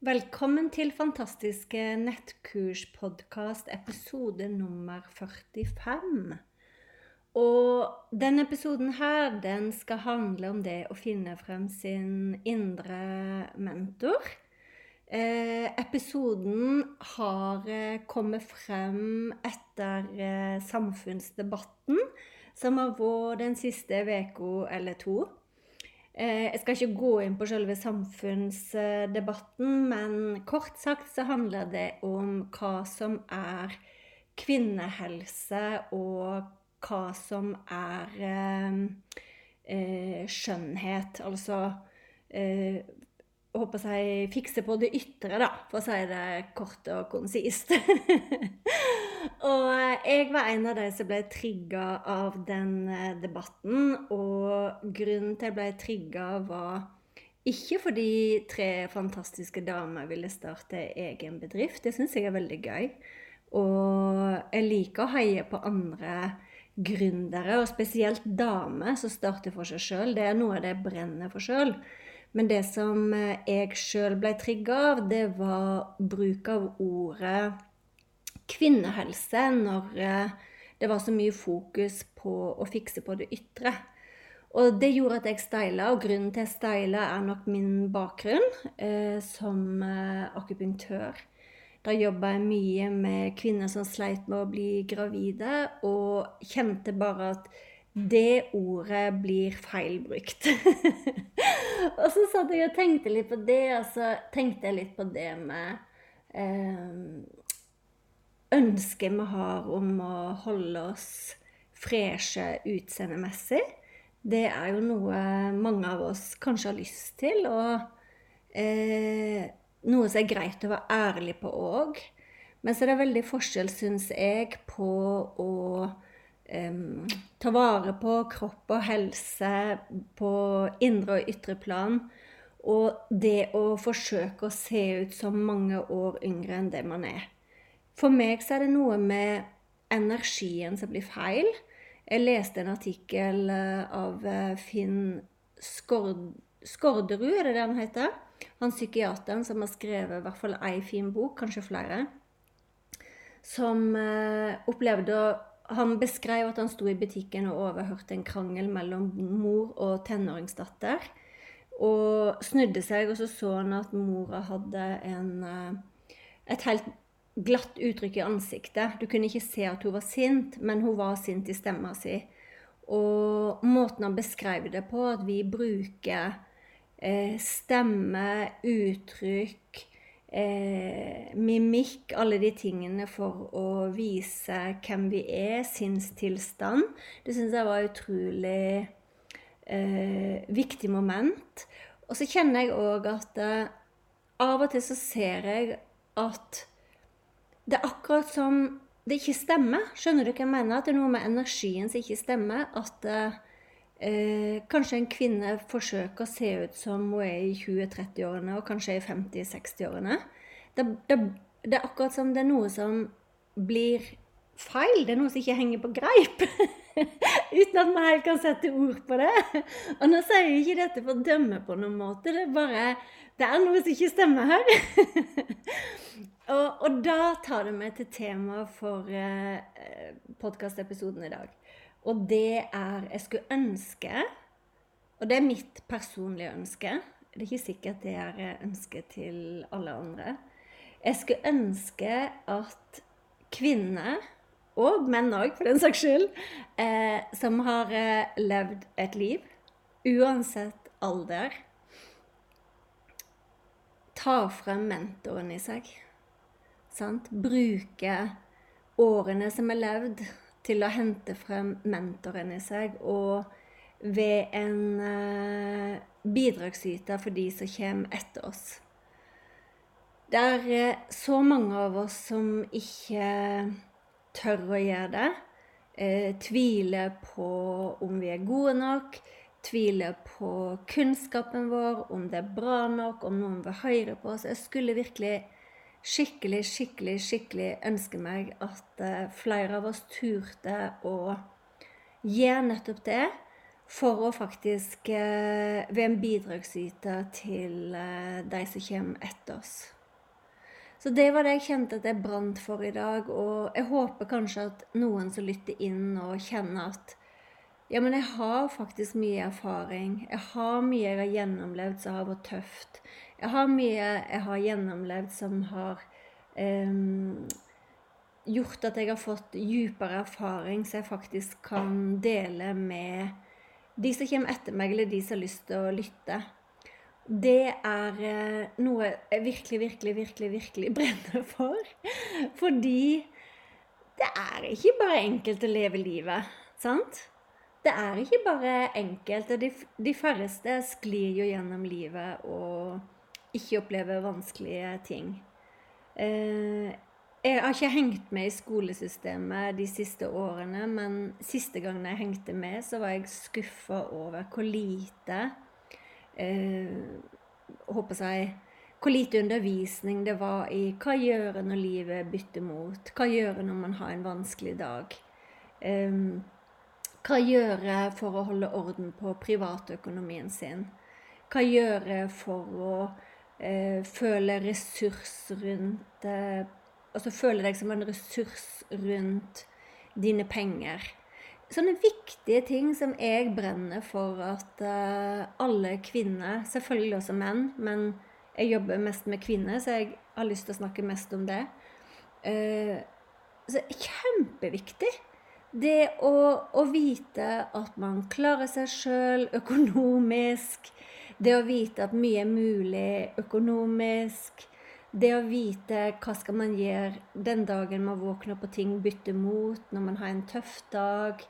Velkommen til fantastiske nettkurspodkast episode nummer 45. Og denne episoden her, den skal handle om det å finne frem sin indre mentor. Eh, episoden har eh, kommet frem etter eh, samfunnsdebatten som har vært den siste uka eller to. Eh, jeg skal ikke gå inn på selve samfunnsdebatten, men kort sagt så handler det om hva som er kvinnehelse, og hva som er eh, eh skjønnhet. Altså eh, håper jeg fikse på det ytre, da, for å si det kort og konsist. og jeg var en av de som ble trigga av den eh, debatten. Og grunnen til at jeg ble trigga, var ikke fordi tre fantastiske damer ville starte egen bedrift. Det syns jeg er veldig gøy. Og jeg liker å heie på andre gründere, og spesielt damer som starter for seg sjøl. Det er noe jeg brenner for sjøl. Men det som eh, jeg sjøl ble trigga av, det var bruk av ordet kvinnehelse når eh, det var så mye fokus på å fikse på det ytre. Og det gjorde at jeg styla, og grunnen til at jeg styla er nok min bakgrunn eh, som eh, akupunktør. Da jobba jeg mye med kvinner som sleit med å bli gravide, og kjente bare at det ordet blir feilbrukt. og så satt jeg og tenkte litt på det, og så tenkte jeg litt på det med eh, ønsket vi har om å holde oss freshe utseendemessig. Det er jo noe mange av oss kanskje har lyst til, og eh, noe som er greit å være ærlig på òg. Men så er det veldig forskjell, syns jeg, på å um, ta vare på kropp og helse på indre og ytre plan. Og det å forsøke å se ut som mange år yngre enn det man er. For meg så er det noe med energien som blir feil. Jeg leste en artikkel eh, av eh, Finn Skord Skårderud, er det det han heter? Han psykiateren som har skrevet i hvert fall ei fin bok, kanskje flere. Som eh, opplevde han beskrev at han sto i butikken og overhørte en krangel mellom mor og tenåringsdatter. Og snudde seg, og så så han at mora hadde en, et helt glatt uttrykk i ansiktet. Du kunne ikke se at hun var sint, men hun var sint i stemma si. Og måten han beskrev det på, at vi bruker eh, stemme, uttrykk, eh, mimikk, alle de tingene for å vise hvem vi er, sinnstilstand. Det syns jeg var utrolig eh, viktig moment. Og så kjenner jeg òg at eh, av og til så ser jeg at det er akkurat som det ikke stemmer. Skjønner du hva jeg mener? At det er noe med energien som ikke stemmer. At eh, kanskje en kvinne forsøker å se ut som hun er i 20-30-årene, og kanskje i 50-60-årene. Det, det, det, er akkurat som det er noe som blir feil. Det er noe som ikke henger på greip. Uten at vi helt kan sette ord på det. Og nå sier jeg ikke dette for å dømme på noen måte. Det er bare Det er noe som ikke stemmer her. og, og, da tar det meg til temaet for eh, podkastepisoden i dag. Og det er Jeg skulle ønske, og det er mitt personlige ønske Det er ikke sikkert det er ønsket til alle andre. Jeg skulle ønske at kvinner, og menn òg for den saks skyld, eh, som har eh, levd et liv, uansett alder, tar frem mentoren i seg. Sant? Bruke årene som er levd, til å hente frem mentoren i seg. Og ved en eh, bidragsyter for de som kommer etter oss. Det er eh, så mange av oss som ikke tør å gjøre det. Eh, tviler på om vi er gode nok. Tviler på kunnskapen vår, om det er bra nok, om noen vil høre på oss. Jeg skulle virkelig skikkelig, skikkelig, skikkelig ønske meg at eh, flere av oss turte å gjøre nettopp det. For å faktisk eh, være en bidragsyter til eh, de som kommer etter oss. Så det var det jeg kjente at jeg brant for i dag. Og jeg håper kanskje at noen som lytter inn og kjenner at ja, men jeg har faktisk mye erfaring. Jeg har mye jeg har gjennomlevd som har vært tøft. Jeg har mye jeg har gjennomlevd som har um, gjort at jeg har fått dypere erfaring, så jeg faktisk kan dele med de som kommer etter meg, eller de som har lyst til å lytte. Det er eh, noe jeg virkelig, virkelig, virkelig, virkelig brenner for. Fordi det er ikke bare enkelt å leve livet, sant? Det er ikke bare enkelt. De, de færreste sklir jo gjennom livet og ikke opplever vanskelige ting. Eh, jeg har ikke hengt med i skolesystemet de siste årene, men siste gangen jeg hengte med, så var jeg skuffa over hvor lite eh, håper jeg, Hvor lite undervisning det var i hva gjøre når livet bytter mot, hva gjøre når man har en vanskelig dag. Eh, hva gjøre for å holde orden på privatøkonomien sin? Hva gjøre for å føle ressurs rundt eh, Altså føle deg som en ressurs rundt dine penger. Sånne viktige ting som jeg brenner for at eh, alle kvinner, selvfølgelig også menn, men jeg jobber mest med kvinner, så jeg har lyst til å snakke mest om det. Eh, så kjempeviktig. Det å, å, vite at man klarer seg sjøl økonomisk, det å vite at mye er mulig økonomisk. Det å vite hva skal man gjøre den dagen man våkner på ting bytter mot, når man har en tøff dag.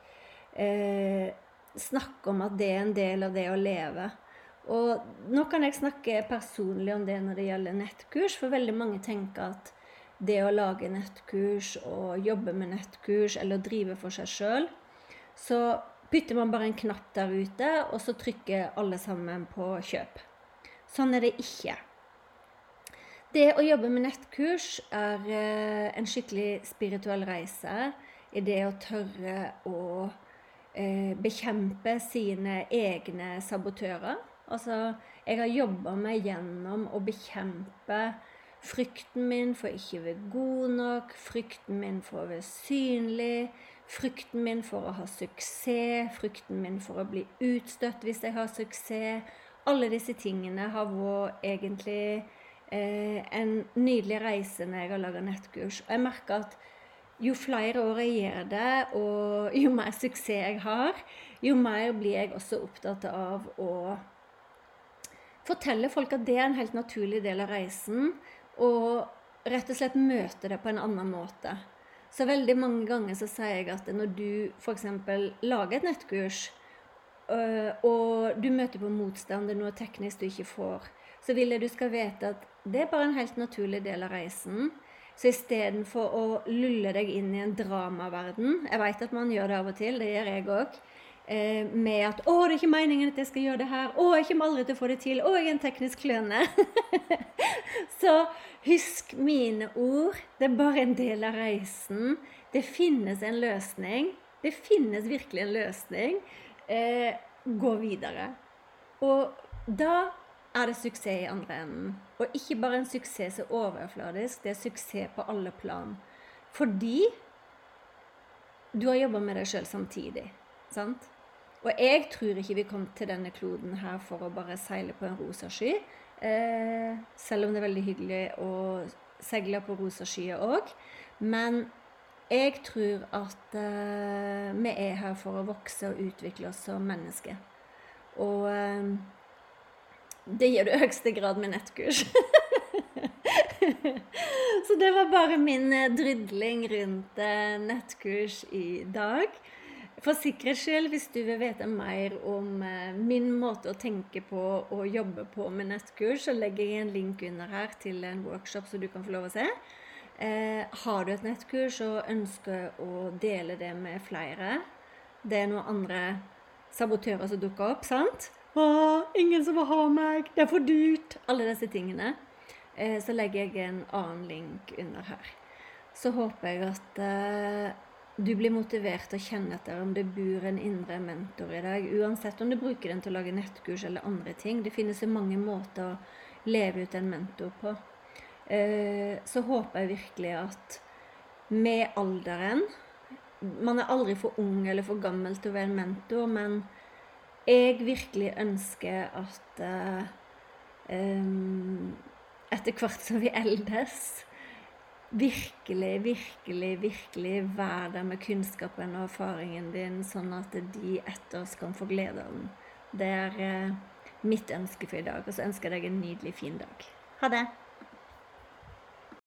Eh, snakke om at det er en del av det å leve. Og nå kan jeg snakke personlig om det når det gjelder nettkurs, for veldig mange tenker at det å lage nettkurs og jobbe med nettkurs eller drive for seg sjøl, så bytter man bare en knapp der ute, og så trykker alle sammen på kjøp. Sånn er det ikke. Det å jobbe med nettkurs er eh, en skikkelig spirituell reise i det å tørre å eh, bekjempe sine egne sabotører. Altså, jeg har jobba meg gjennom å bekjempe frykten min for ikke å være god nok, frykten min for å være synlig, Frykten min for å ha suksess, frykten min for å bli utstøtt hvis jeg har suksess. Alle disse tingene har vært egentlig eh, en nydelig reise når jeg har laga nettkurs. Og jeg merker at jo flere år jeg gjør det, og jo mer suksess jeg har, jo mer blir jeg også opptatt av å fortelle folk at det er en helt naturlig del av reisen, og rett og slett møte det på en annen måte. Så veldig mange ganger så sier jeg at når du f.eks. lager et nettkurs, øh, og du møter på motstand, det er noe teknisk du ikke får, så vil jeg du skal vite at det er bare en helt naturlig del av reisen. Så istedenfor å lulle deg inn i en dramaverden Jeg vet at man gjør det av og til, det gjør jeg òg. Eh, med at 'Å, det er ikke meningen at jeg skal gjøre det her'. 'Å, jeg kommer aldri til å få det til'. 'Å, jeg er en teknisk kløne'. så husk mine ord. Det er bare en del av reisen. Det finnes en løsning. Det finnes virkelig en løsning. Eh, gå videre. Og da er det suksess i andre enden. Og ikke bare en suksess som er overfladisk, det er suksess på alle plan. Fordi du har jobba med deg sjøl samtidig. Sant? Og jeg tror ikke vi kom til denne kloden her for å bare seile på en rosa sky. Eh, selv om det er veldig hyggelig å seile på rosa skyer òg. Men jeg tror at eh, vi er her for å vokse og utvikle oss som mennesker. Og eh, det gjør du i høyeste grad med nettkurs. Så det var bare min eh, drydling rundt eh, nettkurs i dag. For sikkerhets skyld, hvis du vil vite mer om eh, min måte å tenke på og jobbe på med nettkurs, så legger jeg en link under her til en workshop så du kan få lov å se. Eh, har du et nettkurs og ønsker å dele det med flere Det er noen andre sabotører som dukker opp, sant? Å, ingen som vil ha meg, det er for dyrt. Alle disse tingene. Eh, så legger jeg en annen link under her. Så håper jeg at eh, du blir motivert til å kjenne etter om det bor en indre mentor i deg. Uansett om du bruker den til å lage nettkurs eller andre ting. Det finnes så mange måter å leve ut en mentor på. Eh, så håper jeg virkelig at med alderen Man er aldri for ung eller for gammel til å være en mentor, men jeg virkelig ønsker at um, etter hvert som vi eldes, virkelig, virkelig, virkelig være der med kunnskapen og erfaringen din, sånn at de etter oss kan få glede av den. Det er eh, mitt ønske for i dag. Og så ønsker jeg deg en nydelig fin dag. Ha det!